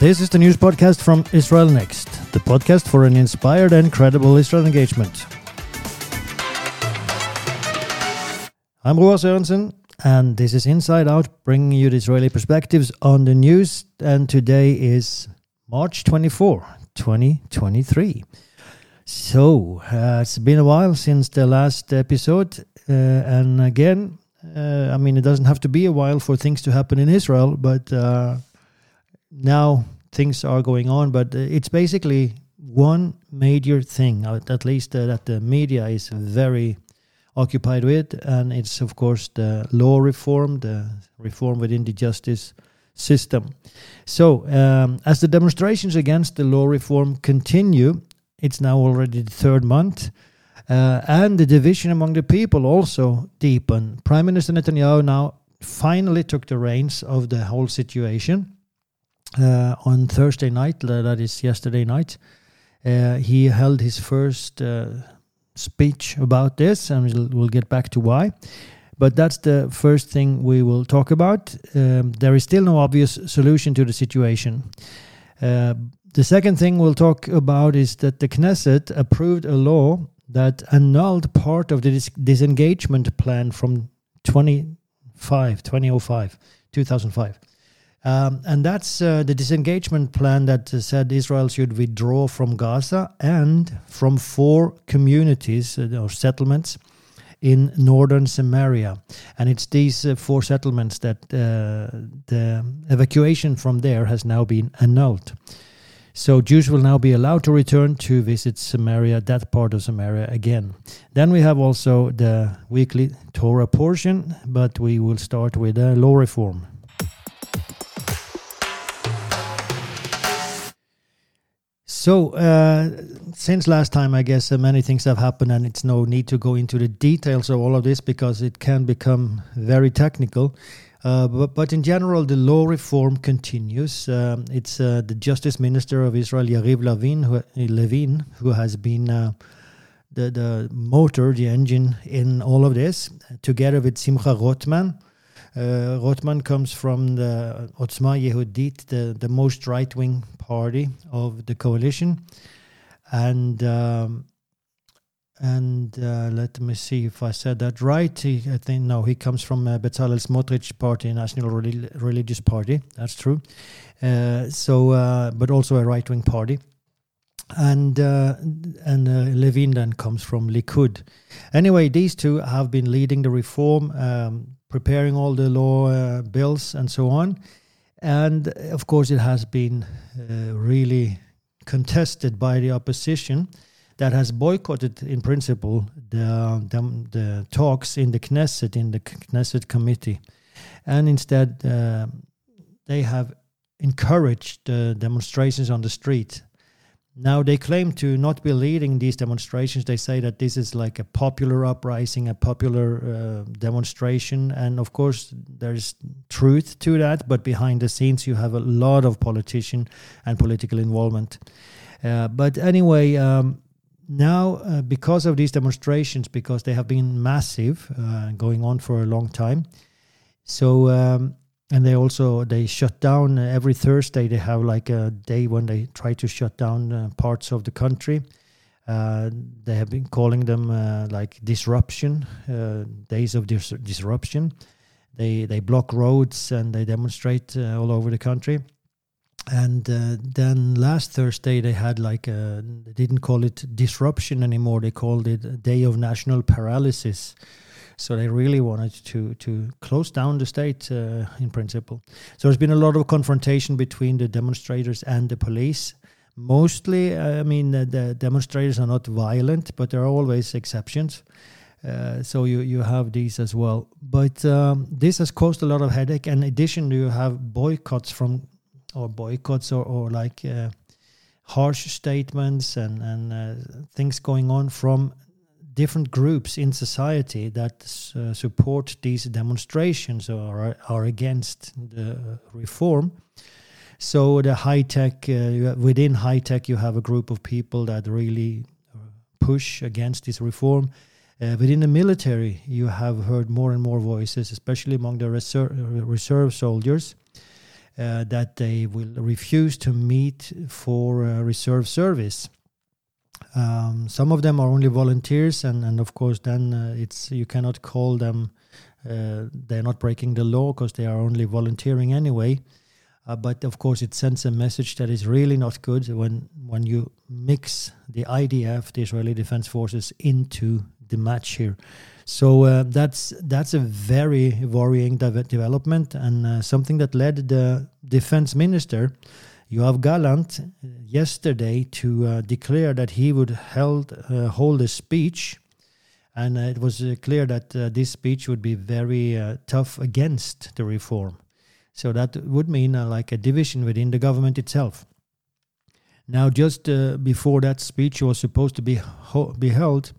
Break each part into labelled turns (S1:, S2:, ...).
S1: This is the news podcast from Israel Next, the podcast for an inspired and credible Israel engagement. I'm Roar Sørensen, and this is Inside Out, bringing you the Israeli perspectives on the news. And today is March 24, 2023. So, uh, it's been a while since the last episode, uh, and again, uh, I mean, it doesn't have to be a while for things to happen in Israel, but uh, now things are going on, but uh, it's basically one major thing, uh, at least uh, that the media is very occupied with, and it's of course the law reform, the reform within the justice system. So, um, as the demonstrations against the law reform continue, it's now already the third month. Uh, and the division among the people also deepen. Prime Minister Netanyahu now finally took the reins of the whole situation uh, on Thursday night, that is yesterday night. Uh, he held his first uh, speech about this, and we'll, we'll, get back to why. But that's the first thing we will talk about. Um, there is still no obvious solution to the situation. Uh, the second thing we'll talk about is that the Knesset approved a law that annulled part of the dis- disengagement plan from 25, 2005, 2005. Um, and that's uh, the disengagement plan that uh, said Israel should withdraw from Gaza and from four communities uh, or settlements in northern Samaria. And it's these uh, four settlements that uh, the evacuation from there has now been annulled. So Jews will now be allowed to return to visit Samaria, that part of Samaria again. Then we have also the weekly Torah portion, but we will start with a law reform. So, uh, since last time, I guess uh, many things have happened, and it's no need to go into the details of all of this because it can become very technical. Uh, but, but, in general, the law reform continues. Um, it's uh, the Justice Minister of Israel, Yariv Levin, who, Levin, who has been uh, the, the motor, the engine in all of this, together with Simcha Rotman. Uh, Rotman comes from the Otzma Yehudit, the, the most right wing party of the coalition. And um, and uh, let me see if I said that right. He, I think no, he comes from uh, Bezalel Smotrich Party, National Reli- Religious Party. That's true. Uh, so, uh, but also a right wing party. And uh, and uh, Levin then comes from Likud. Anyway, these two have been leading the reform, um, preparing all the law uh, bills and so on. And of course, it has been really contested by the opposition that has boycotted, in principle, the, the, the talks in the Knesset, in the Knesset committee. And instead, uh, they have encouraged the demonstrations on the street. Now, they claim to not be leading these demonstrations. They say that this is like a popular uprising, a popular uh, demonstration. And of course, there's truth to that. But behind the scenes, you have a lot of politician and political involvement. Uh, but anyway, um, now uh, because of these demonstrations because they have been massive uh, going on for a long time so um, and they also they shut down uh, every thursday they have like a day when they try to shut down uh, parts of the country uh, they have been calling them uh, like disruption days of dis- disruption they they block roads and they demonstrate all over the country and uh, then last Thursday they had like a, they didn't call it disruption anymore. They called it day of national paralysis. So they really wanted to to close down the state uh, in principle. So there's been a lot of confrontation between the demonstrators and the police. Mostly, uh, I mean, the, the demonstrators are not violent, but there are always exceptions. Uh, so you you have these as well, but um, this has caused a lot of headache. And in addition, you have boycotts from or boycotts or, or like uh, harsh statements and, and uh, things going on from different groups in society that uh, support these demonstrations or are, against the reform. So the high tech uh, within high tech, you have a group of people that really push against this reform. Uh, within the military, you have heard more and more voices, especially among the reserve, reserve soldiers, uh, that they will refuse to meet for uh, reserve service. Um, some of them are only volunteers, and, and of course, then uh, it's you cannot call them. Uh, they're not breaking the law because they are only volunteering anyway. Uh, but of course, it sends a message that is really not good when when you mix the IDF, the Israeli Defense Forces, into the match here. So uh, that's that's a very worrying de- development and uh, something that led the defense minister Yoav Gallant uh, yesterday to uh, declare that he would held uh, hold a speech, and it was clear that this speech would be very tough against the reform. So that would mean like a division within the government itself. Now, just uh, before that speech was supposed to be ho- be held,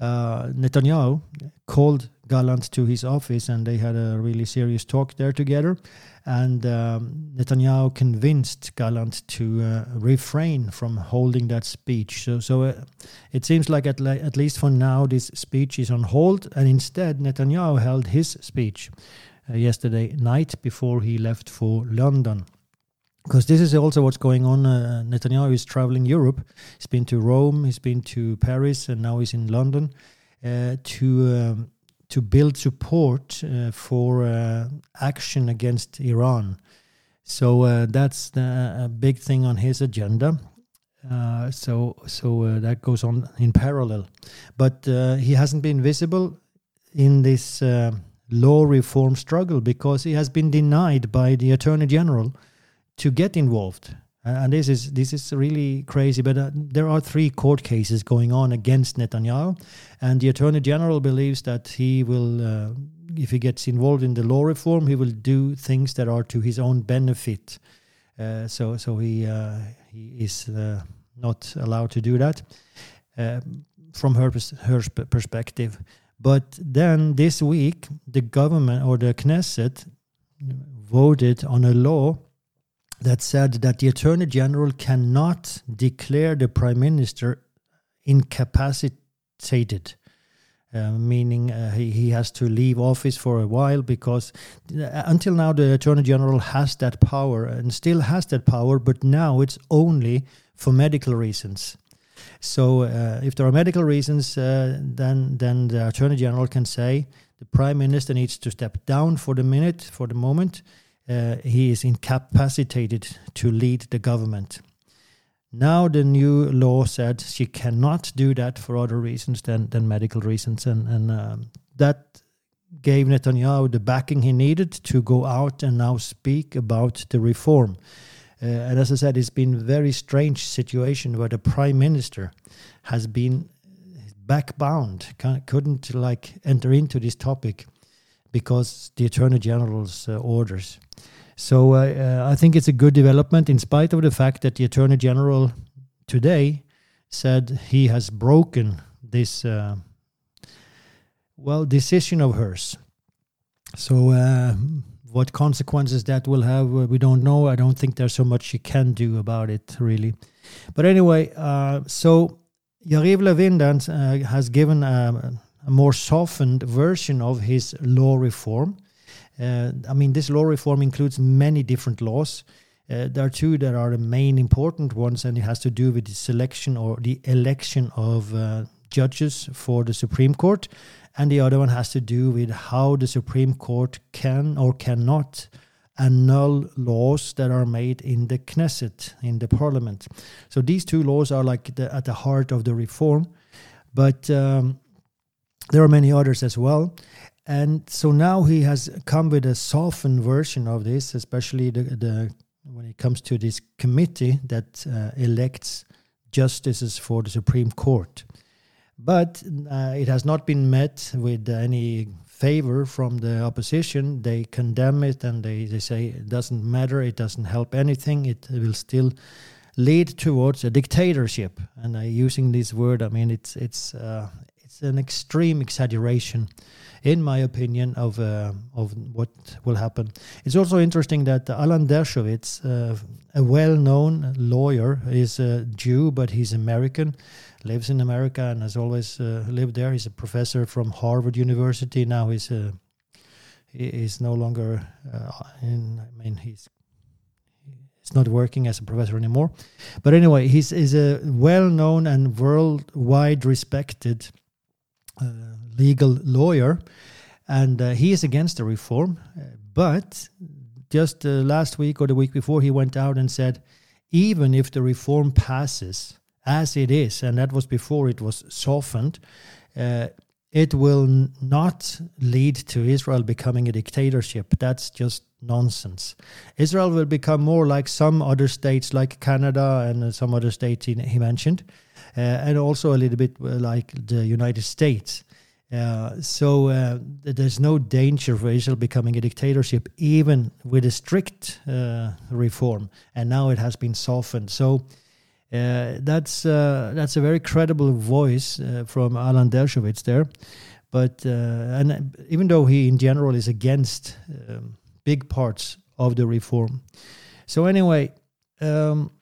S1: uh, Netanyahu called Gallant to his office and they had a really serious talk there together. And um, Netanyahu convinced Gallant to uh, refrain from holding that speech. So, so uh, it seems like at, le- at least for now, this speech is on hold. And instead, Netanyahu held his speech uh, yesterday night before he left for London because this is also what's going on. Uh, Netanyahu is traveling Europe. He's been to Rome, he's been to Paris, and now he's in London uh, to um, to build support uh, for uh, action against Iran. So uh, that's the, a big thing on his agenda. Uh, so so that goes on in parallel, but he hasn't been visible in this law reform struggle because he has been denied by the attorney general to get involved. And this is this is really crazy, but uh, there are three court cases going on against Netanyahu, and the attorney general believes that he will, uh, if he gets involved in the law reform, he will do things that are to his own benefit. Uh, so so he uh, he is uh, not allowed to do that uh, from her her perspective. But then this week, the government or the Knesset voted on a law that said that the Attorney General cannot declare the Prime Minister incapacitated. Uh, meaning uh, he, he has to leave office for a while because uh, until now the attorney general has that power and still has that power but now it's only for medical reasons so uh, if there are medical reasons uh, then then the attorney general can say the prime minister needs to step down for the minute for the moment uh, he is incapacitated to lead the government. Now the new law said she cannot do that for other reasons than, than medical reasons, and and um, that gave Netanyahu the backing he needed to go out and now speak about the reform. Uh, and as I said, it's been a very strange situation where the prime minister has been backbound, couldn't like enter into this topic because the attorney general's uh, orders. So uh, uh, I think it's a good development, in spite of the fact that the Attorney General today said he has broken this uh, well decision of hers. So uh, what consequences that will have, we don't know. I don't think there's so much she can do about it, really. But anyway, so Yariv Levin has given a, more softened version of his law reform. Uh, I mean, this law reform includes many different laws. Uh, there are two that are the main important ones, and it has to do with the selection or the election of uh, judges for the Supreme Court. And the other one has to do with how the Supreme Court can or cannot annul laws that are made in the Knesset, in the parliament. So these two laws are like the, at the heart of the reform. But um, there are many others as well. And so now he has come with a softened version of this, especially the, the when it comes to this committee that uh, elects justices for the Supreme Court. But uh, it has not been met with any favor from the opposition. They condemn it and they, they say it doesn't matter, it doesn't help anything, it will still lead towards a dictatorship. And uh, using this word, I mean, it's, it's, uh, an extreme exaggeration in my opinion, of uh, of what will happen. It's also interesting that Alan Dershowitz, uh, a well-known lawyer, is a Jew, but he's American, lives in America, and has always uh, lived there. He's a professor from Harvard University. Now he's a, he is no longer uh, in. I mean, he's not working as a professor anymore. But anyway, he's is a well-known and worldwide respected uh, legal lawyer, and uh, he is against the reform. Uh, but just uh, last week or the week before, he went out and said, even if the reform passes as it is, and that was before it was softened, uh, it will not lead to Israel becoming a dictatorship. That's just nonsense. Israel will become more like some other states, like Canada and uh, some other states he, he mentioned, uh, and also a little bit uh, like the United States. Uh, so uh, there's no danger for Israel becoming a dictatorship, even with a strict uh, reform. And now it has been softened. So uh, that's uh, that's a very credible voice uh, from Alan Dershowitz there. But and even though he in general is against um, big parts of the reform, so anyway. Um,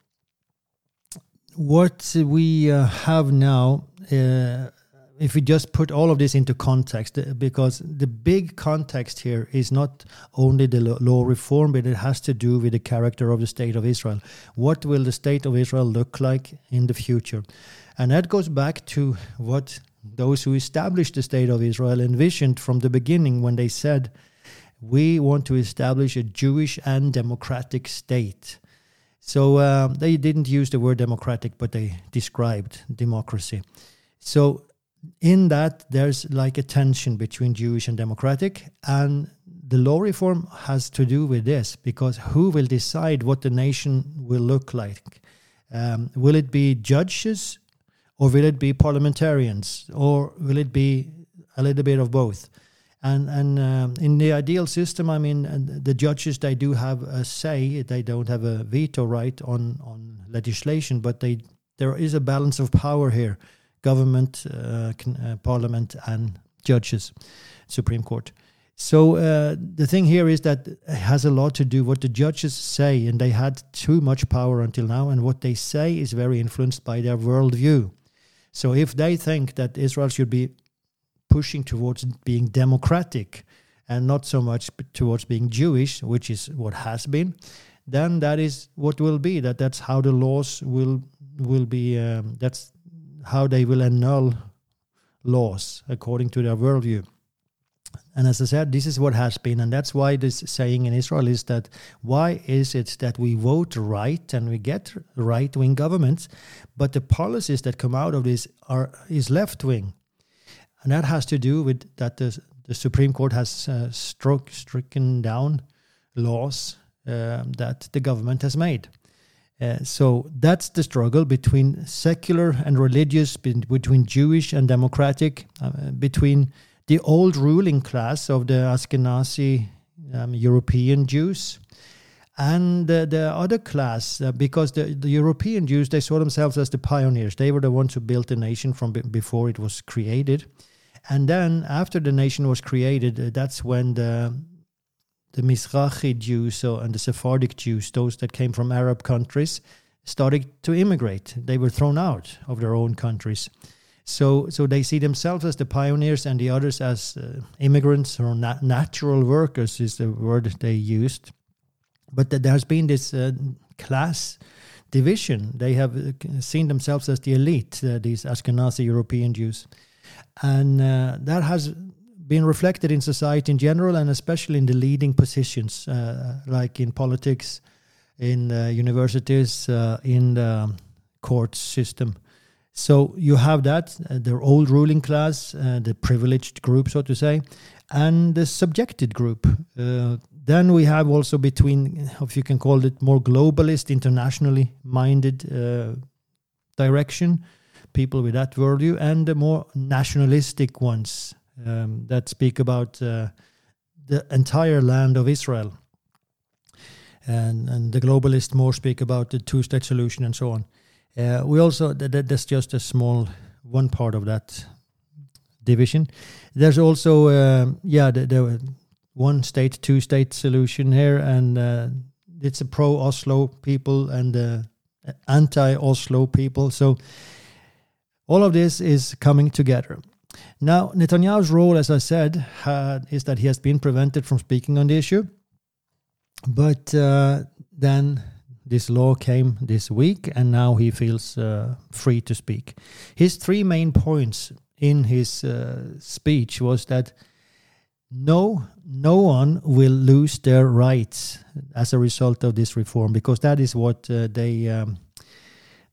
S1: what we have now if we just put all of this into context, uh, because the big context here is not only the law reform, but it has to do with the character of the state of Israel. What will the state of Israel look like in the future? And that goes back to what those who established the state of Israel envisioned from the beginning when they said, We want to establish a Jewish and democratic state. So uh, they didn't use the word democratic, but they described democracy. So in that there's like a tension between Jewish and democratic, and the law reform has to do with this because who will decide what the nation will look like? Um, will it be judges, or will it be parliamentarians, or will it be a little bit of both? And and um, in the ideal system, I mean, the judges they do have a say; they don't have a veto right on on legislation, but they there is a balance of power here government, uh, uh, parliament, and judges, Supreme Court. So uh, the thing here is that it has a lot to do what the judges say, and they had too much power until now, and what they say is very influenced by their worldview. So if they think that Israel should be pushing towards being democratic and not so much towards being Jewish, which is what has been, then that is what will be. That that's how the laws will will be. Um, that's how they will annul laws according to their worldview. And as I said, this is what has been, and that's why this saying in Israel is that why is it that we vote right and we get right wing governments, but the policies that come out of this are is left wing, and that has to do with that the, the Supreme Court has uh, struck stricken down laws uh, that the government has made. Uh, so that's the struggle between secular and religious, between Jewish and democratic, uh, between the old ruling class of the Ashkenazi um, European Jews and uh, the other class, uh, because the, the European Jews, they saw themselves as the pioneers. They were the ones who built the nation from before it was created. And then after the nation was created, uh, that's when the the Mizrahi Jews so, and the Sephardic Jews, those that came from Arab countries, started to immigrate. They were thrown out of their own countries. So, so they see themselves as the pioneers and the others as uh, immigrants or nat- natural workers, is the word they used. But there has been this uh, class division. They have uh, seen themselves as the elite, uh, these Ashkenazi European Jews. And uh, that has been reflected in society in general and especially in the leading positions, uh, like in politics, in uh, universities, uh, in the court system. So you have that, uh, the old ruling class, uh, the privileged group, so to say, and the subjected group. Then we have also between, if you can call it, more globalist, internationally minded direction, people with that worldview, and the more nationalistic ones, um, that speak about uh, the entire land of Israel. And, and the globalists more speak about the two state solution and so on. Uh, we also, that, that's just a small one part of that division. There's also, uh, yeah, the, the, one state, two state solution here, and uh, it's a pro Oslo people and uh, anti Oslo people. So all of this is coming together. Now, Netanyahu's role, as I said, is that he has been prevented from speaking on the issue. But uh, then This law came this week, and now he feels uh, free to speak. His three main points in his uh, speech was that no, no one will lose their rights as a result of this reform, because that is what uh, they. Um,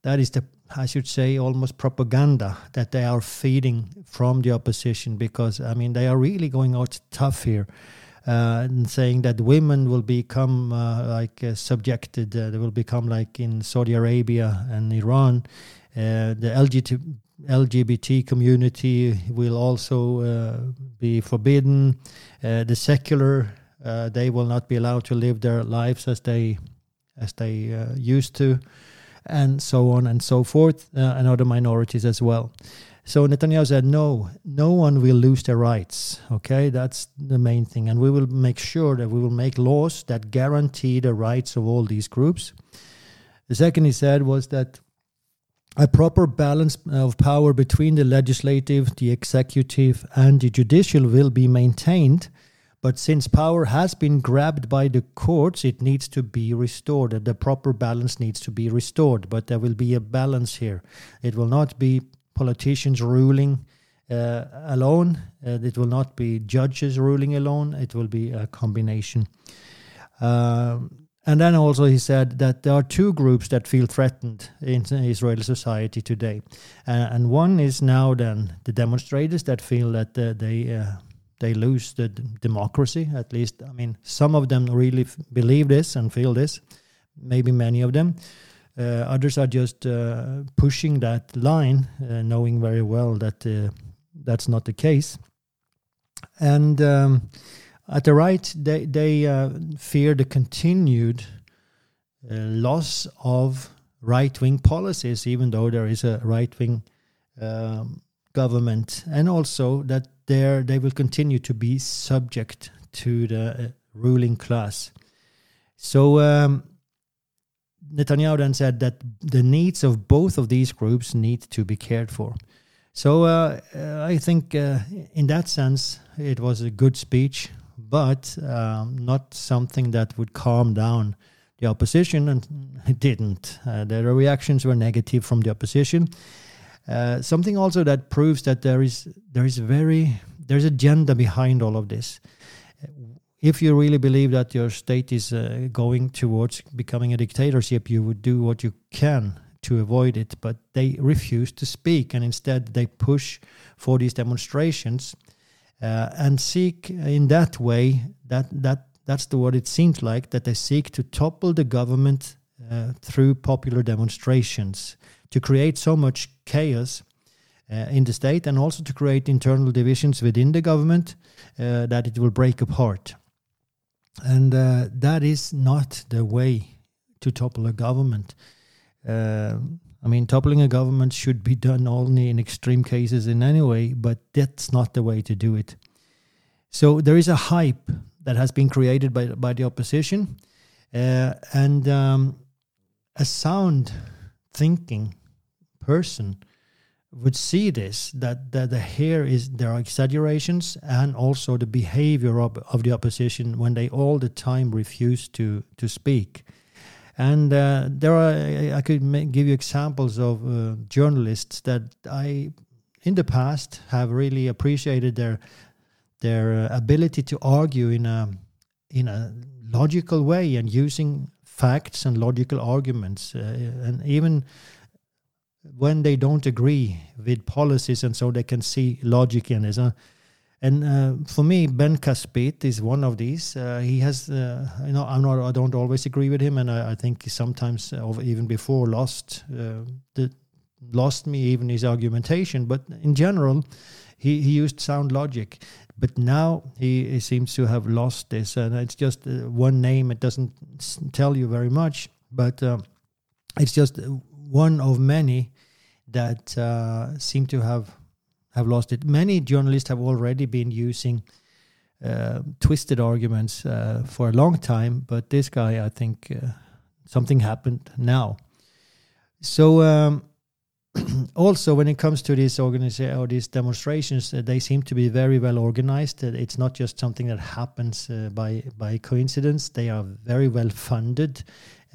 S1: that is the I should say, almost propaganda that they are feeding from the opposition because, I mean, they are really going out tough here. Uh, and saying that women will become uh, like uh, subjected, uh, they will become like in Saudi Arabia and Iran. Uh, the LGBT, LGBT community will also uh, be forbidden. the secular, they will not be allowed to live their lives as they as they used to and so on and so forth, uh, and other minorities as well. So Netanyahu said, no, no one will lose their rights. Okay, that's the main thing. And we will make sure that we will make laws that guarantee the rights of all these groups. The second he said was that a proper balance of power between the legislative, the executive, and the judicial will be maintained but since power has been grabbed by the courts, it needs to be restored. The proper balance needs to be restored. But there will be a balance here. It will not be politicians ruling uh, alone. Uh, it will not be judges ruling alone. It will be a combination. Um, and then also he said that there are two groups that feel threatened in Israeli society today, uh, and one is now then the demonstrators that feel that uh, they uh, they lose the democracy. At least, I mean, some of them really f- believe this and feel this. Maybe many of them. Uh, others are just uh, pushing that line, uh, knowing very well that uh, that's not the case. And um, at the right, they they uh, fear the continued uh, loss of right wing policies, even though there is a right wing um, government, and also that there they will continue to be subject to the uh, ruling class. So um, Netanyahu then said that the needs of both of these groups need to be cared for. So uh, uh I think uh, in that sense it was a good speech, but um, not something that would calm down the opposition, and it didn't. Uh, the reactions were negative from the opposition. Uh, something also that proves that there is there is very there's agenda behind all of this. If you really believe that your state is uh, going towards becoming a dictatorship, you would do what you can to avoid it. But they refuse to speak, and instead they push for these demonstrations uh, and seek in that way that that that's the what it seems like that they seek to topple the government uh, through popular demonstrations to create so much chaos uh, in the state and also to create internal divisions within the government uh, that it will break apart. And uh, that is not the way to topple a government. Uh, I mean, toppling a government should be done only in extreme cases in any way, but that's not the way to do it. So there is a hype that has been created by, by the opposition, uh, and um, a sound thinking person would see this that, that the here is there are exaggerations and also the behavior of, of the opposition when they all the time refuse to to speak. And uh, there are I could make, give you examples of uh, journalists that I in the past have really appreciated their their uh, ability to argue in a in a logical way and using facts and logical arguments uh, and even when they don't agree with policies and so they can see logic in it. Uh, and uh, for me, Ben Caspit is one of these. Uh, he has, uh, you know, I'm not, I don't always agree with him, and I, I think he sometimes, uh, even before, lost uh, the, lost me even his argumentation. But in general, he, he used sound logic. But now he, he seems to have lost this, and it's just one name. It doesn't tell you very much, but it's just one of many that uh, seem to have have lost it. Many journalists have already been using uh, twisted arguments uh, for a long time, but this guy, I think, uh, something happened now. So. Um, also, when it comes to these organizations or these demonstrations, uh, they seem to be very well organized. Uh, it's not just something that happens by by coincidence. They are very well funded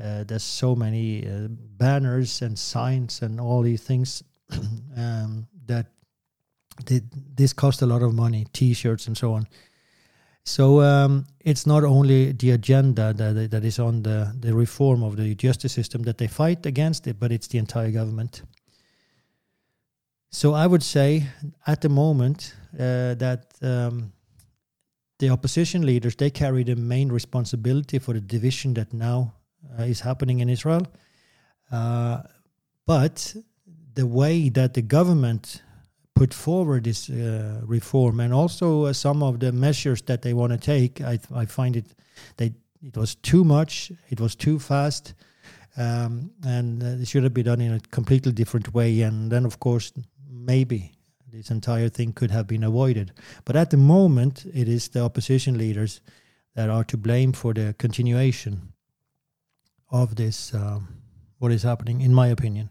S1: Uh, there's so many uh, banners and signs and all these things um, that did, this cost a lot of money, T-shirts and so on. So um, it's not only the agenda that that is on the the reform of the justice system that they fight against it, but it's the entire government. So I would say at the moment uh, that um, the opposition leaders they carry the main responsibility for the division that now is happening in Israel. Uh, but the way that the government put forward this uh, reform and also uh, some of the measures that they want to take, I, I find it they it was too much, it was too fast, um, and uh, it should have been done in a completely different way. And then, of course, maybe this entire thing could have been avoided. But at the moment, it is the opposition leaders that are to blame for the continuation of this, um, what is happening, in my opinion.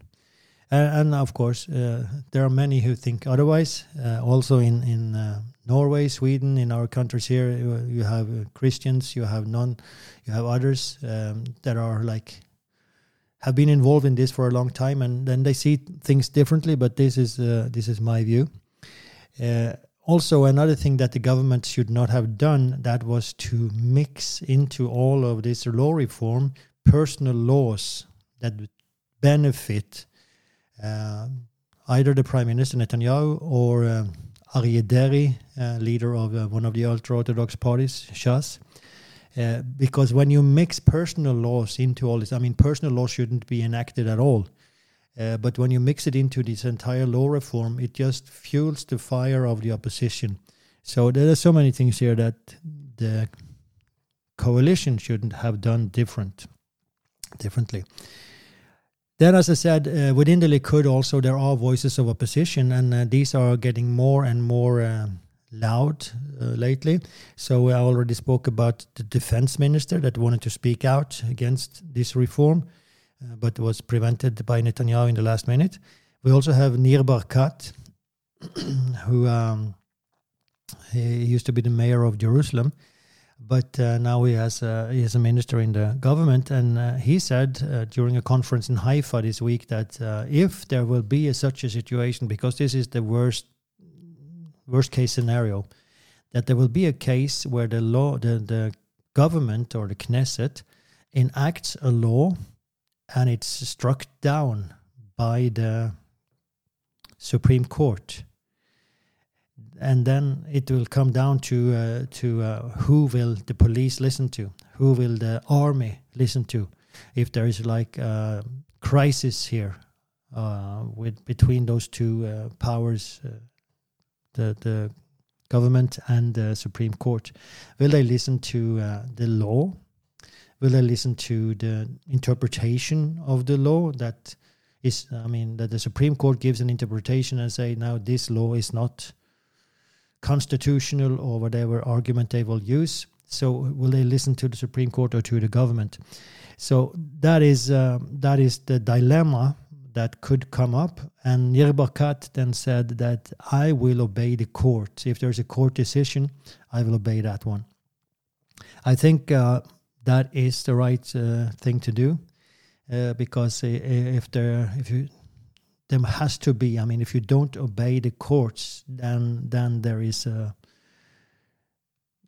S1: And, and of course, uh, there are many who think otherwise. Uh, also in in uh, Norway, Sweden, in our countries here, you, have Christians, you have non, you have others um, that are like have been involved in this for a long time, and then they see things differently. But this is uh, this is my view. Uh, also, another thing that the government should not have done that was to mix into all of this law reform personal laws that benefit uh, either the Prime Minister Netanyahu or uh, Aryeh Deri, uh, leader of uh, one of the ultra-Orthodox parties, Shas. Uh, because when you mix personal laws into all this, I mean, personal law shouldn't be enacted at all. Uh, but when you mix it into this entire law reform, it just fuels the fire of the opposition. So there are so many things here that the coalition shouldn't have done different, differently. Then, as I said, uh, within the Likud also there are voices of opposition, and uh, these are getting more and more uh, loud uh, lately. So I already spoke about the defense minister that wanted to speak out against this reform, uh, but was prevented by Netanyahu in the last minute. We also have Nir Barkat, who um, he used to be the mayor of Jerusalem but uh, now he has a, he is a minister in the government, and uh, he said uh, during a conference in Haifa this week that uh, if there will be a, such a situation, because this is the worst worst case scenario, that there will be a case where the law, the, the government or the Knesset enacts a law, and it's struck down by the Supreme Court and then it will come down to uh, to uh, who will the police listen to, who will the army listen to, if there is like a crisis here uh, with between those two uh, powers, uh, the the government and the Supreme Court, will they listen to uh, the law? Will they listen to the interpretation of the law that is? I mean, that the Supreme Court gives an interpretation and say now this law is not constitutional or whatever argument they will use. So will they listen to the Supreme Court or to the government? So that is uh, that is the dilemma that could come up. And Nir Barkat then said that I will obey the court. If there's a court decision, I will obey that one. I think uh, that is the right uh, thing to do uh, because if there if you there has to be. I mean, if you don't obey the courts, then then there is a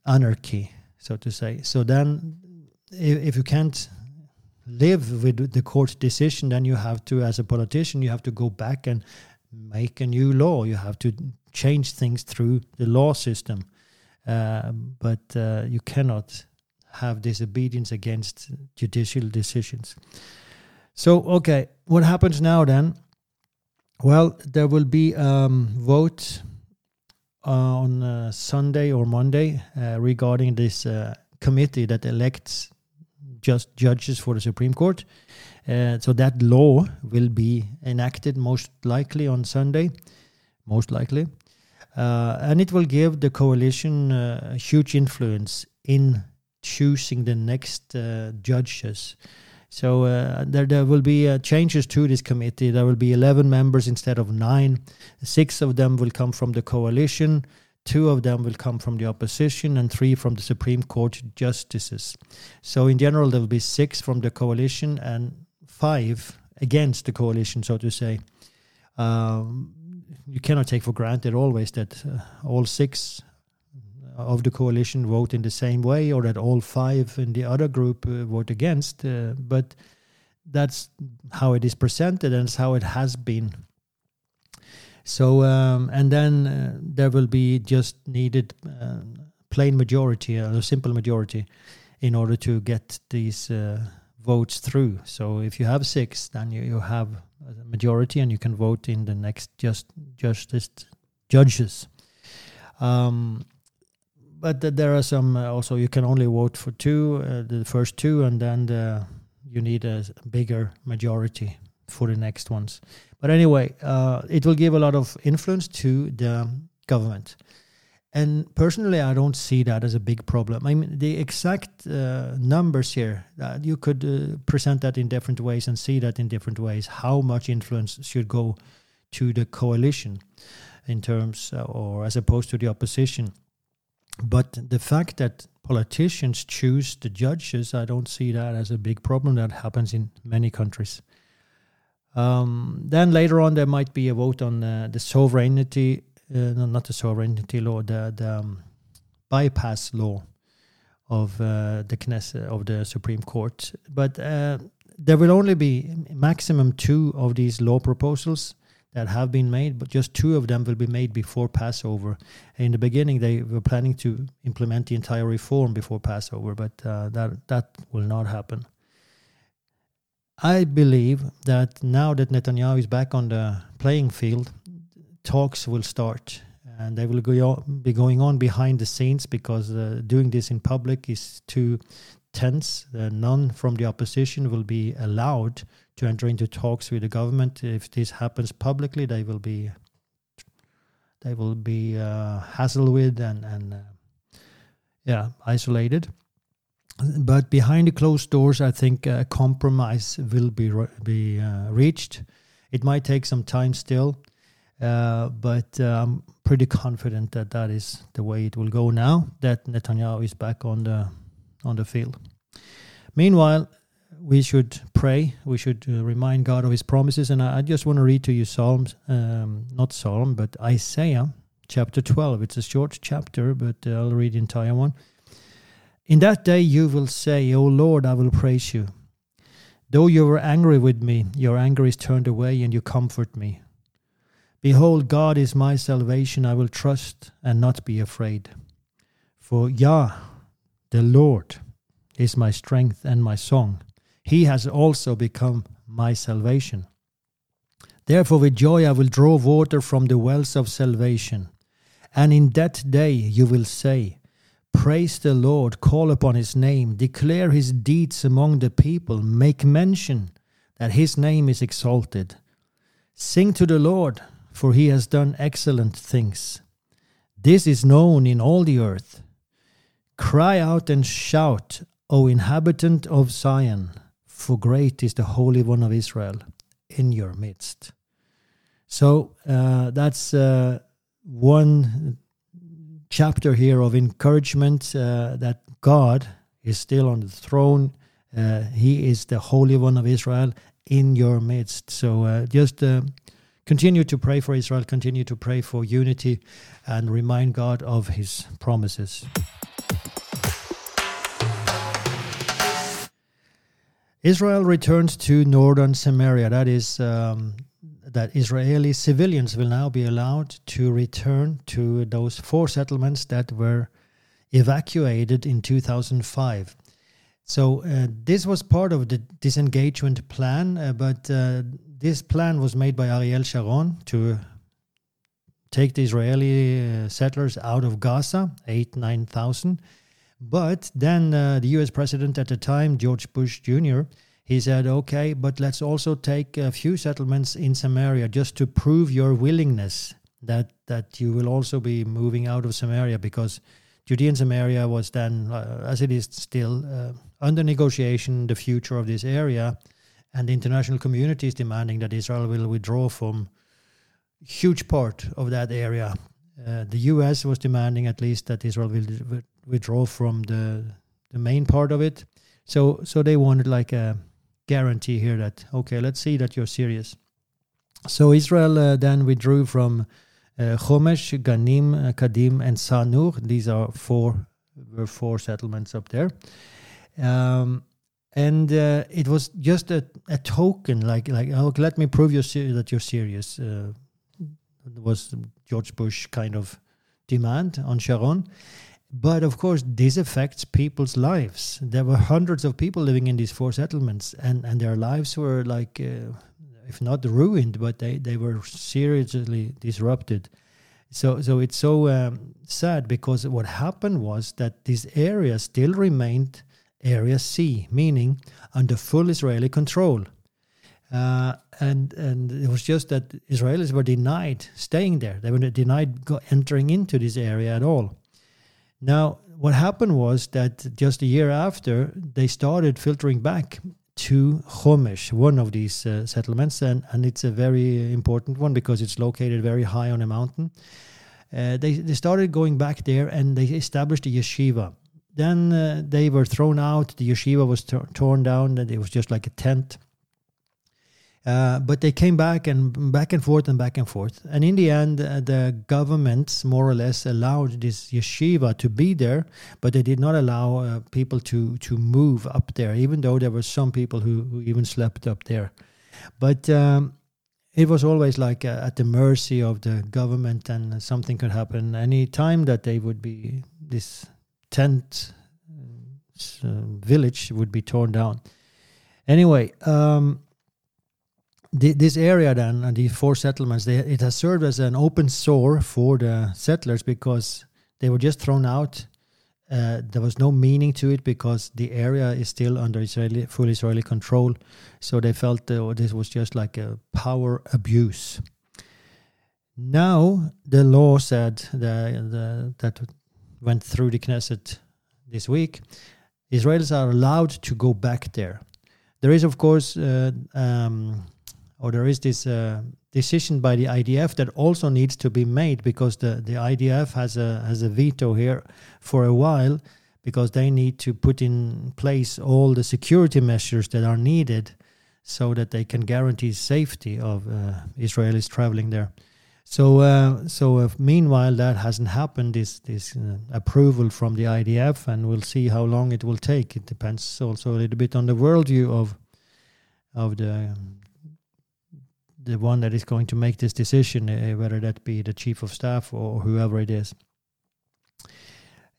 S1: anarchy, so to say. So then, if, if you can't live with the court decision, then you have to, as a politician, you have to go back and make a new law. You have to change things through the law system, uh, but uh, you cannot have disobedience against judicial decisions. So, okay, what happens now then? Well, there will be a um, vote uh, on uh, Sunday or Monday uh, regarding this uh, committee that elects just judges for the Supreme Court. Uh, so that law will be enacted most likely on Sunday, most likely, uh, and it will give the coalition a huge influence in choosing the next judges. So uh, there, there will be uh, changes to this committee. There will be 11 members instead of nine. Six of them will come from the coalition. two of them will come from the opposition and three from the Supreme Court justices. So in general, there will be six from the coalition and five against the coalition, so to say. Um, you cannot take for granted always that uh, all six of the coalition vote in the same way or that all five in the other group uh, vote against. Uh, but that's how it is presented and it's how it has been. So, um, and then uh, there will be just needed uh, plain majority, a simple majority, in order to get these uh, votes through. So, if you have six, then you, you have a majority and you can vote in the next just justice judges. Um, but there are some uh, also you can only vote for two, uh, the first two, and then the, you need a bigger majority for the next ones. But anyway, uh, it will give a lot of influence to the government. And personally, I don't see that as a big problem. I mean, the exact uh, numbers here, uh, you could uh, present that in different ways and see that in different ways. How much influence should go to the coalition in terms, uh, or as opposed to the opposition? But the fact that politicians choose the judges, I don't see that as a big problem. That happens in many countries. Um, then later on, there might be a vote on uh, the sovereignty, uh, no, not the sovereignty law, the, the um, bypass law of uh, the Knesset, of the Supreme Court. But uh, there will only be maximum two of these law proposals that have been made, but just two of them will be made before Passover. In the beginning, they were planning to implement the entire reform before Passover, but uh, that that will not happen. I believe that now that Netanyahu is back on the playing field, talks will start, and they will go, be going on behind the scenes because uh, doing this in public is too tense. Uh, none from the opposition will be allowed to enter into talks with the government. If this happens publicly, they will be they will be uh, hassled with and and uh, yeah isolated. But behind the closed doors, I think a compromise will be be uh, reached. It might take some time still, uh, but I'm pretty confident that that is the way it will go now. That Netanyahu is back on the on the field. Meanwhile, we should pray. We should uh, remind God of His promises. And I, I just want to read to you Psalms, um, not Psalm, but Isaiah chapter 12. It's a short chapter, but uh, I'll read the entire one. In that day you will say, O Lord, I will praise you. Though you were angry with me, your anger is turned away and you comfort me. Behold, God is my salvation. I will trust and not be afraid. For Yah, the Lord, is my strength and my song. He has also become my salvation. Therefore, with joy I will draw water from the wells of salvation. And in that day you will say, Praise the Lord, call upon his name, declare his deeds among the people, make mention that his name is exalted. Sing to the Lord, for he has done excellent things. This is known in all the earth. Cry out and shout, O inhabitant of Zion for great is the Holy One of Israel in your midst. So uh, that's uh, one chapter here of encouragement uh, that God is still on the throne. Uh, he is the Holy One of Israel in your midst. So uh, just uh, continue to pray for Israel, continue to pray for unity, and remind God of His promises. Israel returns to northern Samaria. That is, um, that Israeli civilians will now be allowed to return to those four settlements that were evacuated in 2005. So uh, this was part of the disengagement plan, uh, but uh, this plan was made by Ariel Sharon to take the Israeli uh, settlers out of Gaza, eight nine thousand but then uh, the US president at the time, George Bush Jr., he said, okay, but let's also take a few settlements in Samaria just to prove your willingness that, that you will also be moving out of Samaria because Judea and Samaria was then, uh, as it is still, uh, under negotiation, the future of this area. And the international community is demanding that Israel will withdraw from huge part of that area uh, the U.S. was demanding at least that Israel will withdraw from the the main part of it. So so they wanted like a guarantee here that okay, let's see that you're serious. So Israel uh, then withdrew from uh, Chomesh, Ganim, uh, Kadim, and Sanur. These are four were four settlements up there. Um, and uh, it was just a, a token, like like oh, let me prove you ser- that you're serious. Uh, was George Bush kind of demand on Sharon, but of course this affects people's lives. There were hundreds of people living in these four settlements, and and their lives were like, uh, if not ruined, but they they were seriously disrupted. So, so it's so um, sad because what happened was that this area still remained Area C, meaning under full Israeli control. Uh, and and it was just that Israelis were denied staying there. They were denied entering into this area at all. Now, what happened was that just a year after, they started filtering back to Chomesh, one of these uh, settlements, and, and it's a very important one because it's located very high on a mountain. Uh, they, they started going back there and they established a yeshiva then uh, they were thrown out. The yeshiva was t- torn down, and it was just like a tent. Uh, but they came back and back and forth and back and forth. And in the end, uh, the government more or less allowed this yeshiva to be there, but they did not allow uh, people to to move up there, even though there were some people who, who even slept up there. But um, it was always like uh, at the mercy of the government, and something could happen any time that they would be this tent uh, village would be torn down. Anyway, um, this area then and these four settlements, they, it has served as an open sore for the settlers because they were just thrown out. Uh, there was no meaning to it because the area is still under Israeli, full Israeli control. So they felt uh, this was just like a power abuse. Now the law said the, the, that went through the Knesset this week, Israelis are allowed to go back there. There is, of course, uh, um, or there is this uh, decision by the IDF that also needs to be made because the, the IDF has a has a veto here for a while because they need to put in place all the security measures that are needed so that they can guarantee safety of uh, Israelis traveling there. So, uh, so uh, meanwhile, that hasn't happened. This this uh, approval from the IDF, and we'll see how long it will take. It depends also a little bit on the worldview of of the the one that is going to make this decision, uh, whether that be the chief of staff or whoever it is.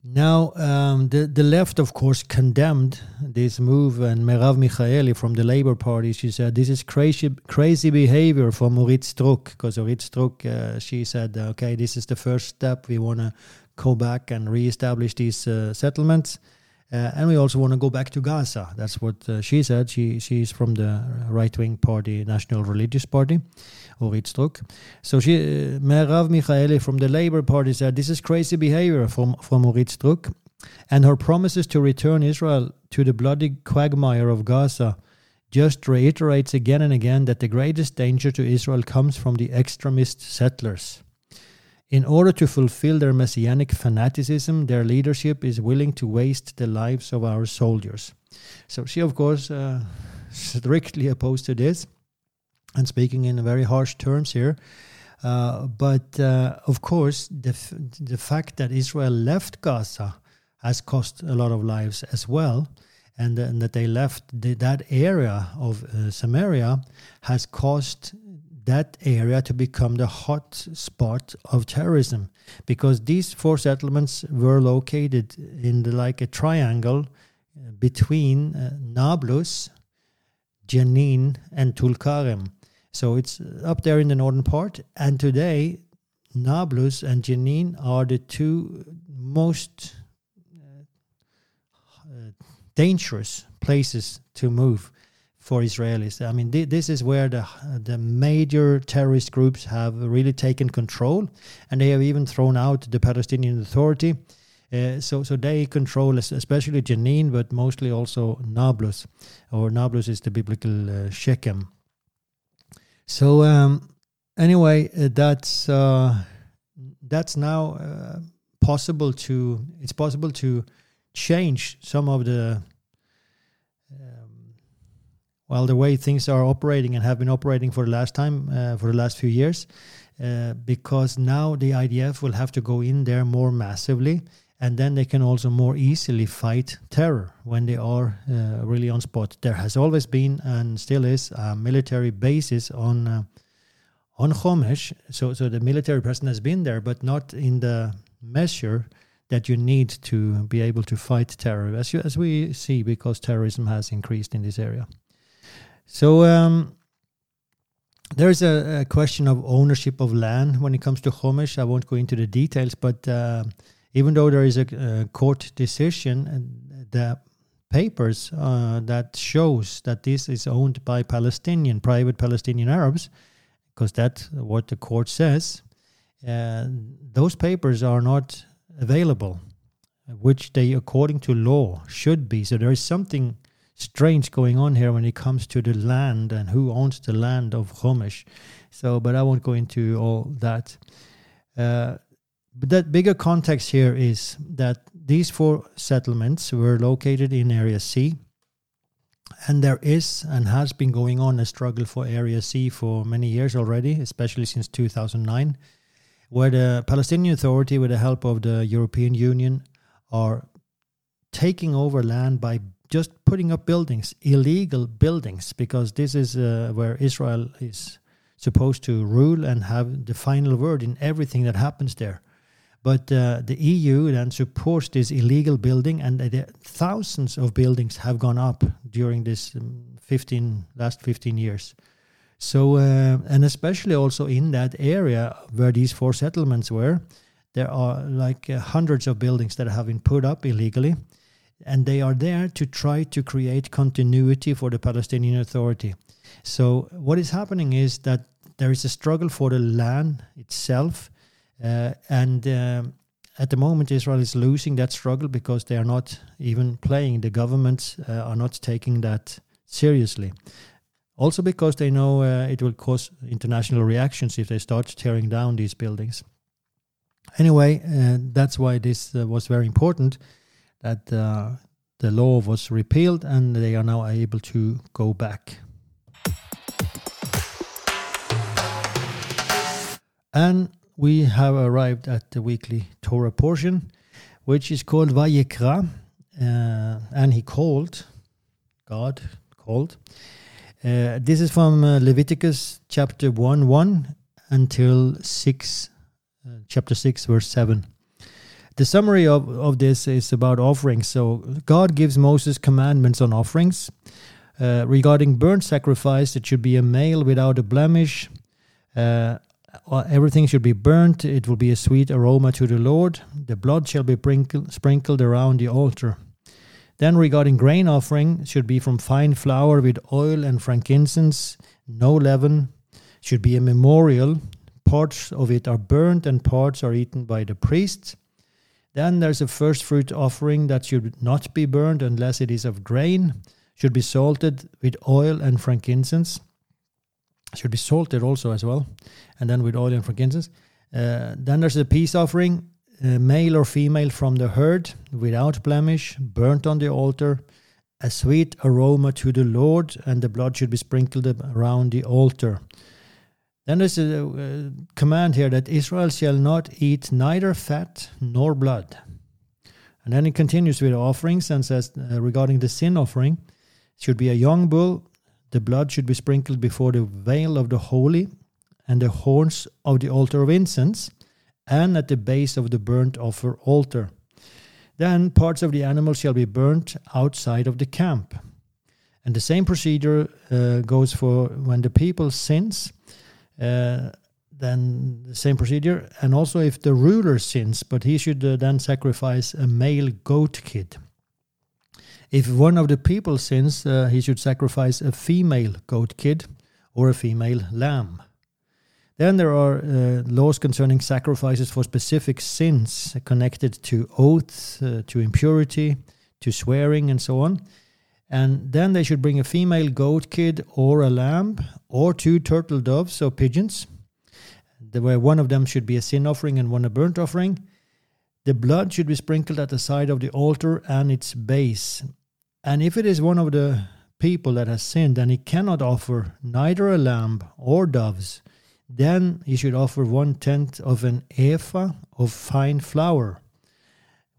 S1: Now, um, the the left, of course, condemned this move, and Merav Michaeli from the Labour Party, she said this is crazy crazy behavior for Orit Struk, because Orit Struk, uh, she said, okay, this is the first step. We want to go back and re-establish these uh, settlements. Uh, and we also want to go back to Gaza. That's what uh, she said. She she's from the right wing party, National Religious Party, Orit Struk. So she, uh, Merav Michaeli from the Labour Party said this is crazy behavior from from Orit Struk, and her promises to return Israel to the bloody quagmire of Gaza just reiterates again and again that the greatest danger to Israel comes from the extremist settlers. In order to fulfill their messianic fanaticism, their leadership is willing to waste the lives of our soldiers. So she, of course, uh, strictly opposed to this and speaking in very harsh terms here. Uh, but uh, of course, the, the fact that Israel left Gaza has cost a lot of lives as well. And, and that they left the, that area of uh, Samaria has cost that area to become the hot spot of terrorism because these four settlements were located in the, like a triangle uh, between uh, Nablus, Jenin, and Tulkarem. So it's up there in the northern part. And today, Nablus and Jenin are the two most uh, uh dangerous places to move for Israelis. I mean, th- this is where the the major terrorist groups have really taken control, and they have even thrown out the Palestinian Authority. Uh, so, so they control especially Jenin, but mostly also Nablus, or Nablus is the biblical uh, Shechem. So, um, anyway, uh, that's uh, that's now uh, possible to it's possible to change some of the well the way things are operating and have been operating for the last time uh, for the last few years uh, because now the IDF will have to go in there more massively and then they can also more easily fight terror when they are uh, really on spot. There has always been and still is a military basis on uh, on Homesh, so so the military presence has been there, but not in the measure that you need to be able to fight terror, as you, as we see, because terrorism has increased in this area. So um, there is a, a, question of ownership of land when it comes to Homesh. I won't go into the details, but uh, even though there is a, a court decision, uh, the papers uh, that shows that this is owned by Palestinian private Palestinian Arabs, because that's what the court says. Uh, those papers are not available, which they, according to law, should be. So there is something strange going on here when it comes to the land and who owns the land of Homesh. So, but I won't go into all that. Uh, but that bigger context here is that these four settlements were located in Area C. And there is and has been going on a struggle for Area C for many years already, especially since 2009, where the Palestinian Authority, with the help of the European Union, are taking over land by just putting up buildings, illegal buildings, because this is uh, where Israel is supposed to rule and have the final word in everything that happens there. But uh, the EU then supports this illegal building, and uh, thousands of buildings have gone up during this um, 15 last 15 years. So, uh, and especially also in that area where these four settlements were, there are like uh, hundreds of buildings that have been put up illegally, and they are there to try to create continuity for the Palestinian Authority. So, what is happening is that there is a struggle for the land itself uh, and um, at the moment, Israel is losing that struggle because they are not even playing. The governments uh, are not taking that seriously. Also, because they know uh, it will cause international reactions if they start tearing down these buildings. Anyway, uh, that's why this uh, was very important that uh, the law was repealed and they are now able to go back. And we have arrived at the weekly Torah portion, which is called Vayikra, uh, and he called, God called. Uh, this is from uh, Leviticus chapter 1 1 until 6, uh, chapter 6, verse 7. The summary of, of this is about offerings. So God gives Moses commandments on offerings. Uh, regarding burnt sacrifice, it should be a male without a blemish. Uh, everything should be burnt. It will be a sweet aroma to the Lord. The blood shall be sprinkled around the altar. Then, regarding grain offering, should be from fine flour with oil and frankincense, no leaven. Should be a memorial. Parts of it are burnt, and parts are eaten by the priests. Then there's a first fruit offering that should not be burned unless it is of grain. Should be salted with oil and frankincense should be salted also as well, and then with oil and frankincense. Uh, then there's a peace offering, uh, male or female from the herd, without blemish, burnt on the altar, a sweet aroma to the Lord, and the blood should be sprinkled around the altar. Then there's a, a command here that Israel shall not eat neither fat nor blood. And then it continues with offerings and says uh, regarding the sin offering, should be a young bull the blood should be sprinkled before the veil of the holy and the horns of the altar of incense and at the base of the burnt offer altar. Then parts of the animal shall be burnt outside of the camp. And the same procedure uh, goes for when the people sins, uh, then the same procedure. And also if the ruler sins, but he should uh, then sacrifice a male goat kid. If one of the people sins, uh, he should sacrifice a female goat kid or a female lamb. Then there are uh, laws concerning sacrifices for specific sins connected to oaths, uh, to impurity, to swearing, and so on. And then they should bring a female goat kid or a lamb or two turtle doves or pigeons. way one of them should be a sin offering and one a burnt offering. The blood should be sprinkled at the side of the altar and its base. And if it is one of the people that has sinned and he cannot offer neither a lamb or doves, then he should offer one tenth of an ephah of fine flour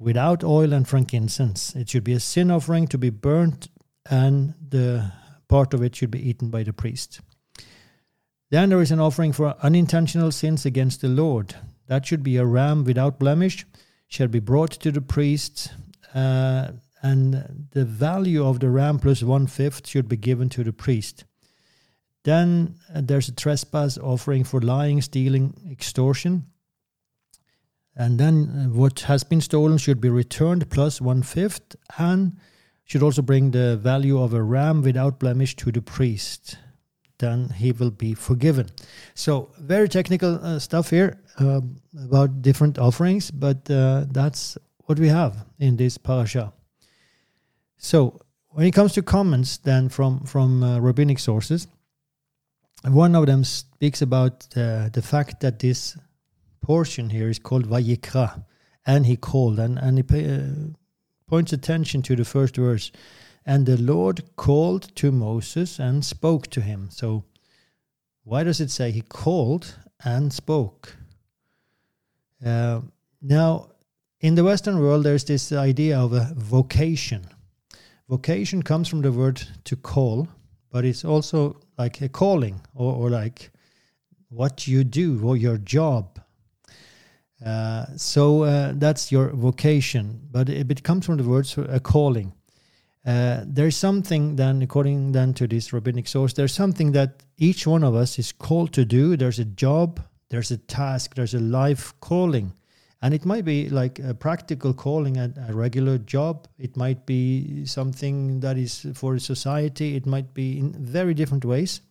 S1: without oil and frankincense. It should be a sin offering to be burnt, and the part of it should be eaten by the priest. Then there is an offering for unintentional sins against the Lord. That should be a ram without blemish, shall be brought to the priest, uh, and the value of the ram plus one fifth should be given to the priest. Then uh, there's a trespass offering for lying, stealing, extortion. And then uh, what has been stolen should be returned plus one fifth and should also bring the value of a ram without blemish to the priest. Then he will be forgiven. So, very technical uh, stuff here uh, about different offerings, but uh, that's what we have in this parasha. So, when it comes to comments, then from from uh, rabbinic sources, one of them speaks about uh, the fact that this portion here is called Vayikra, and he called, and, and he uh, points attention to the first verse. And the Lord called to Moses and spoke to him. So, why does it say he called and spoke? Uh, now, in the Western world, there's this idea of a vocation. Vocation comes from the word to call, but it's also like a calling or, or like what you do or your job. Uh, so uh, that's your vocation, but it, it comes from the words a calling. Uh, there's something then, according then to this rabbinic source, there's something that each one of us is called to do. There's a job, there's a task, there's a life calling. And it might be like a practical calling at a regular job. It might be something that is for society. It might be in very different ways.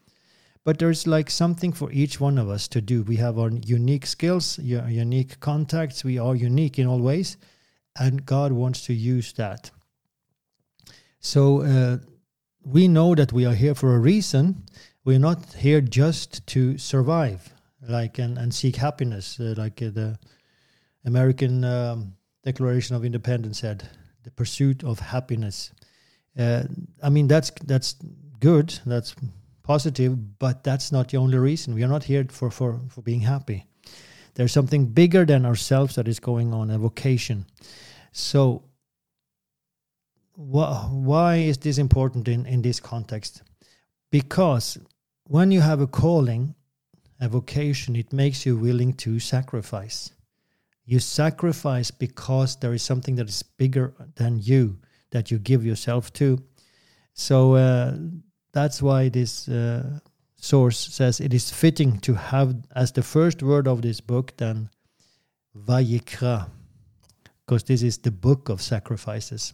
S1: But there's like something for each one of us to do. We have our unique skills, unique contacts. We are unique in all ways. And God wants to use that. So uh, we know that we are here for a reason. We're not here just to survive, like and, and seek happiness, uh, like uh, the American um, Declaration of Independence said, "The pursuit of happiness." Uh, I mean, that's that's good. That's positive, but that's not the only reason. We are not here for for for being happy. There's something bigger than ourselves that is going on, a vocation. So, wh- why is this important in in this context? Because when you have a calling, a vocation, it makes you willing to sacrifice you sacrifice because there is something that is bigger than you that you give yourself to. So uh, that's why this uh, source says it is fitting to have as the first word of this book then Vayikra, because this is the book of sacrifices.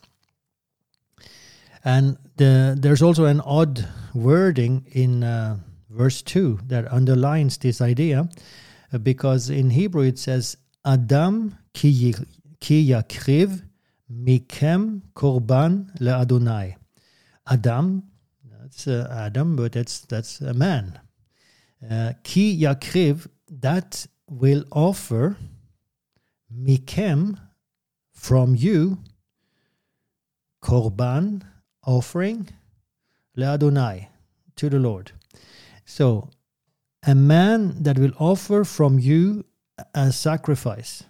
S1: And the, there's also an odd wording in uh, verse 2 that underlines this idea, uh, because in Hebrew it says, Adam ki yakriv mikem korban le'adonai. Adam that's Adam, but that's that's a man. Uh, ki yakriv, that will offer mikem from you korban offering leadonai to the Lord. So a man that will offer from you a sacrifice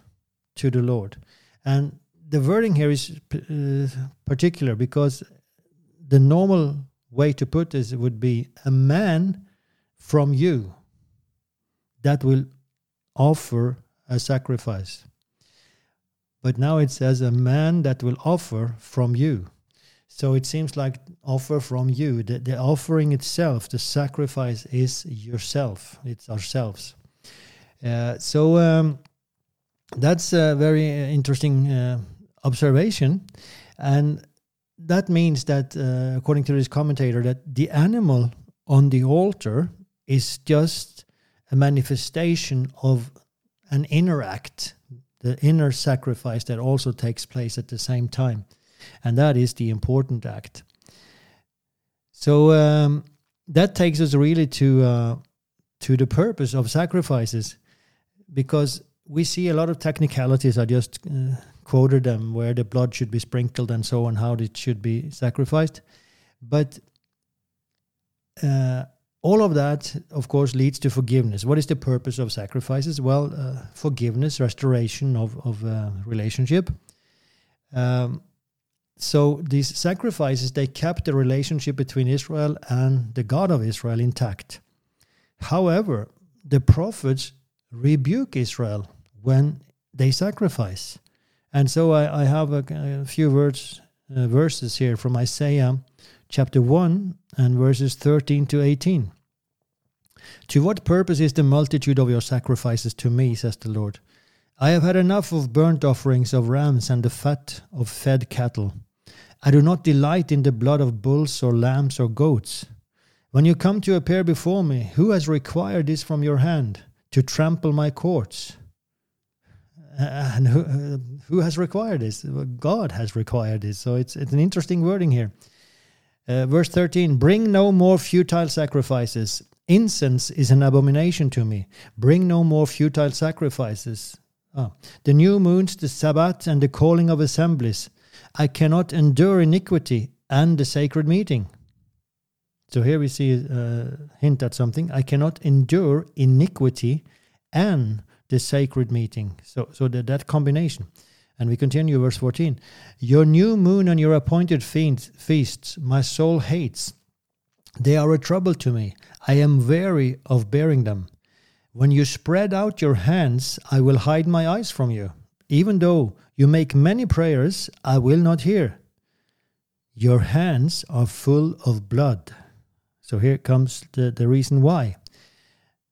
S1: to the Lord. And the wording here is uh, particular because the normal way to put this would be a man from you that will offer a sacrifice. But now it says a man that will offer from you. So it seems like offer from you. The, the offering itself, the sacrifice is yourself. It's ourselves. Uh, so um, that's a very uh, interesting uh, observation, and that means that, uh, according to this commentator, that the animal on the altar is just a manifestation of an inner act, the inner sacrifice that also takes place at the same time, and that is the important act. So um, that takes us really to uh, to the purpose of sacrifices because we see a lot of technicalities. I just uh, quoted them where the blood should be sprinkled and so on, how it should be sacrificed. But uh, all of that, of course, leads to forgiveness. What is the purpose of sacrifices? Well, uh, forgiveness, restoration of of uh, relationship. Um, so these sacrifices they kept the relationship between Israel and the God of Israel intact. However, the prophets rebuke Israel when they sacrifice, and so I, I have a, a, few words uh, verses here from Isaiah chapter 1 and verses 13 to 18. To what purpose is the multitude of your sacrifices to me, says the Lord? I have had enough of burnt offerings of rams and the fat of fed cattle. I do not delight in the blood of bulls or lambs or goats. When you come to appear before me, who has required this from your hand, to trample my courts? And who, uh, who has required this? God has required this. So it's, it's an interesting wording here. Uh, verse 13 Bring no more futile sacrifices. Incense is an abomination to me. Bring no more futile sacrifices. Ah. The new moons, the Sabbath, and the calling of assemblies. I cannot endure iniquity and the sacred meeting. So here we see a hint at something. I cannot endure iniquity and the sacred meeting. So, so that, that combination. And we continue, verse 14. Your new moon and your appointed feasts, my soul hates. They are a trouble to me. I am weary of bearing them. When you spread out your hands, I will hide my eyes from you. Even though you make many prayers, I will not hear. Your hands are full of blood. So here comes the, the reason why.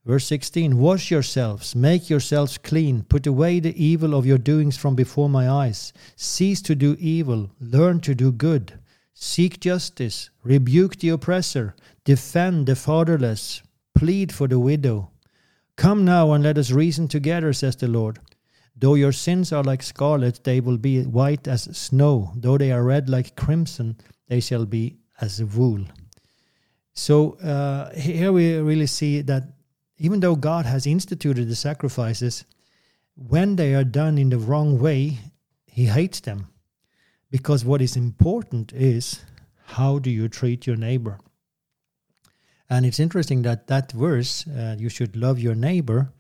S1: Verse 16 Wash yourselves, make yourselves clean, put away the evil of your doings from before my eyes. Cease to do evil, learn to do good. Seek justice, rebuke the oppressor, defend the fatherless, plead for the widow. Come now and let us reason together, says the Lord. Though your sins are like scarlet, they will be white as snow. Though they are red like crimson, they shall be as wool. So uh, here we really see that even though God has instituted the sacrifices, when they are done in the wrong way, He hates them. Because what is important is how do you treat your neighbor? And it's interesting that that verse, uh, you should love your neighbor,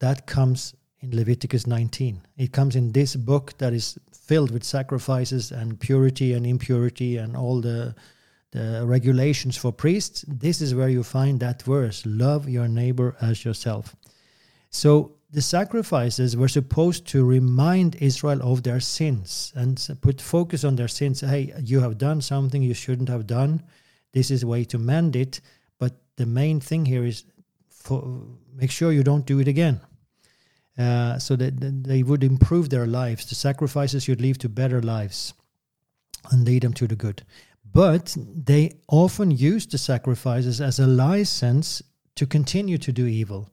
S1: that comes in Leviticus 19. It comes in this book that is filled with sacrifices and purity and impurity and all the the regulations for priests, this is where you find that verse love your neighbor as yourself. So the sacrifices were supposed to remind Israel of their sins and put focus on their sins. Hey, you have done something you shouldn't have done. This is a way to mend it. But the main thing here is for, make sure you don't do it again. Uh, so that they would improve their lives. The sacrifices should lead to better lives and lead them to the good. But they often use the sacrifices as a license to continue to do evil.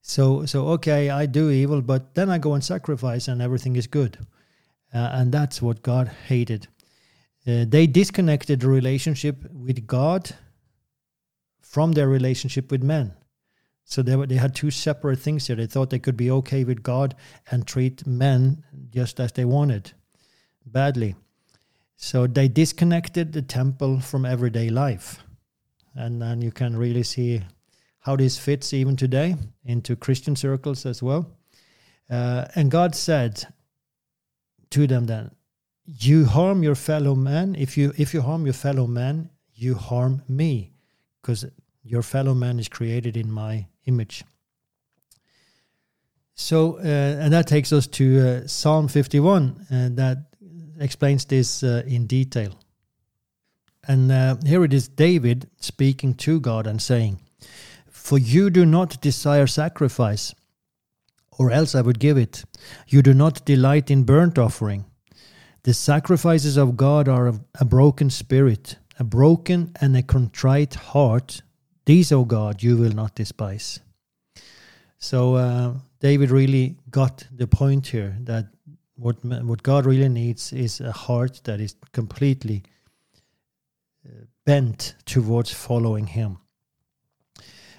S1: So, so okay, I do evil, but then I go and sacrifice, and everything is good. Uh, and that's what God hated. Uh, they disconnected the relationship with God from their relationship with men. So they, were, they had two separate things here. They thought they could be okay with God and treat men just as they wanted, badly. So they disconnected the temple from everyday life. And then you can really see how this fits even today into Christian circles as well. Uh, and God said to them then, you harm your fellow man. If you if you harm your fellow man, you harm me, because your fellow man is created in my image. So, uh, and that takes us to uh, Psalm 51, and uh, that explains this uh, in detail. And uh, here it is David speaking to God and saying, For you do not desire sacrifice, or else I would give it. You do not delight in burnt offering. The sacrifices of God are a broken spirit, a broken and a contrite heart. These, O God, you will not despise. So uh, David really got the point here that what what God really needs is a heart that is completely uh, bent towards following Him.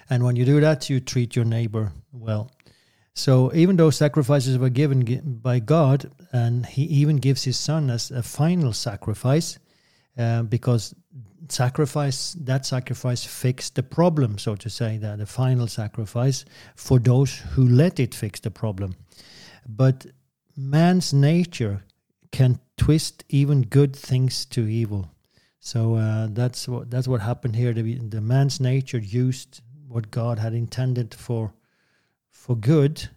S1: And when you do that, you treat your neighbor well. So even though sacrifices were given by God, and He even gives His Son as a final sacrifice, uh, because sacrifice that sacrifice fixed the problem, so to say, that the final sacrifice for those who let it fix the problem. But man's nature can twist even good things to evil. So uh, that's what that's what happened here. The, the man's nature used what God had intended for for good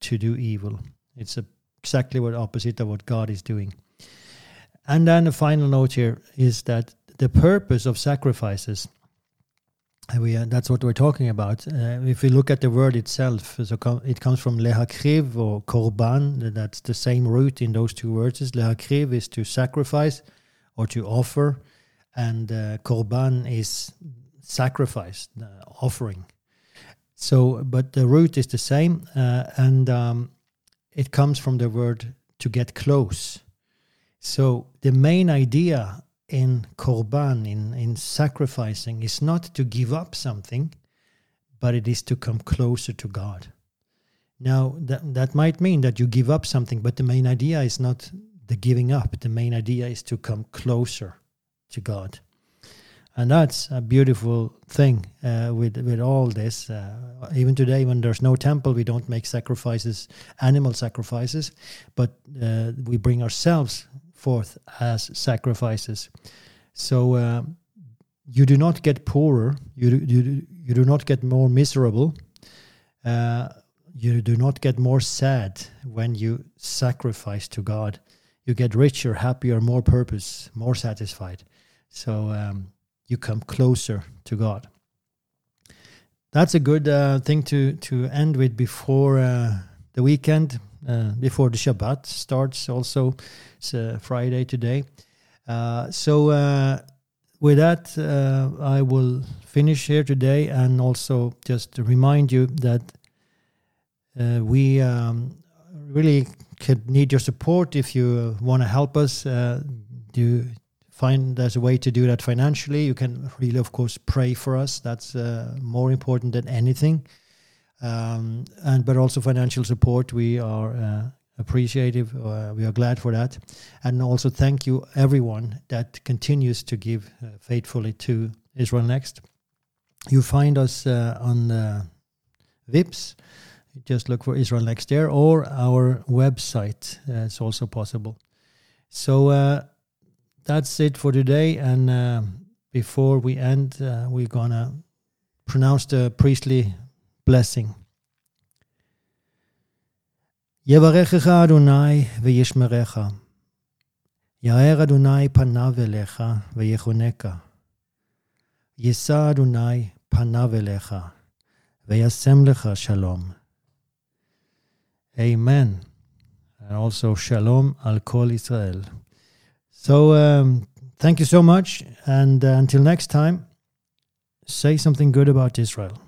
S1: to do evil. It's a, exactly what opposite of what God is doing. And then the final note here is that the purpose of sacrifices. We, uh, that's what we're talking about. Uh, if we look at the word itself, so com- it comes from lehakriv or korban. That's the same root in those two words. Lehakriv is to sacrifice or to offer, and uh, korban is sacrifice, offering. So, but the root is the same, uh, and um, it comes from the word to get close. So, the main idea in korban, in, in sacrificing, is not to give up something, but it is to come closer to God. Now, that, that might mean that you give up something, but the main idea is not the giving up. The main idea is to come closer to God and that's a beautiful thing uh, with with all this. Uh, even today, when there's no temple, we don't make sacrifices, animal sacrifices, but uh, we bring ourselves forth as sacrifices. So uh, you do not get poorer. You do, you you do not get more miserable. Uh, you do not get more sad when you sacrifice to God. You get richer, happier, more purpose, more satisfied. So. Um, you come closer to God. That's a good uh, thing to to end with before uh, the weekend, uh, before the Shabbat starts. Also, it's Friday today. Uh, so uh, with that, uh, I will finish here today, and also just remind you that we um, really could need your support if you want to help us. do find there's a way to do that financially. You can really, of course, pray for us. That's uh, more important than anything. Um, and but also financial support. We are uh, appreciative. Uh, we are glad for that, and also thank you everyone that continues to give uh, faithfully to Israel Next. You find us uh, on VIPS, Just look for Israel Next there, or our website. Uh, it's also possible. So that's it for today. And uh, before we end, uh, we're going to pronounce the priestly blessing. יברכך אדוני וישמרך. יאר אדוני פניו אליך ויחונקה. יישא אדוני פניו אליך וישם לך שלום. Amen. And also shalom al kol Israel. So um, thank you so much. And uh, until next time, say something good about Israel.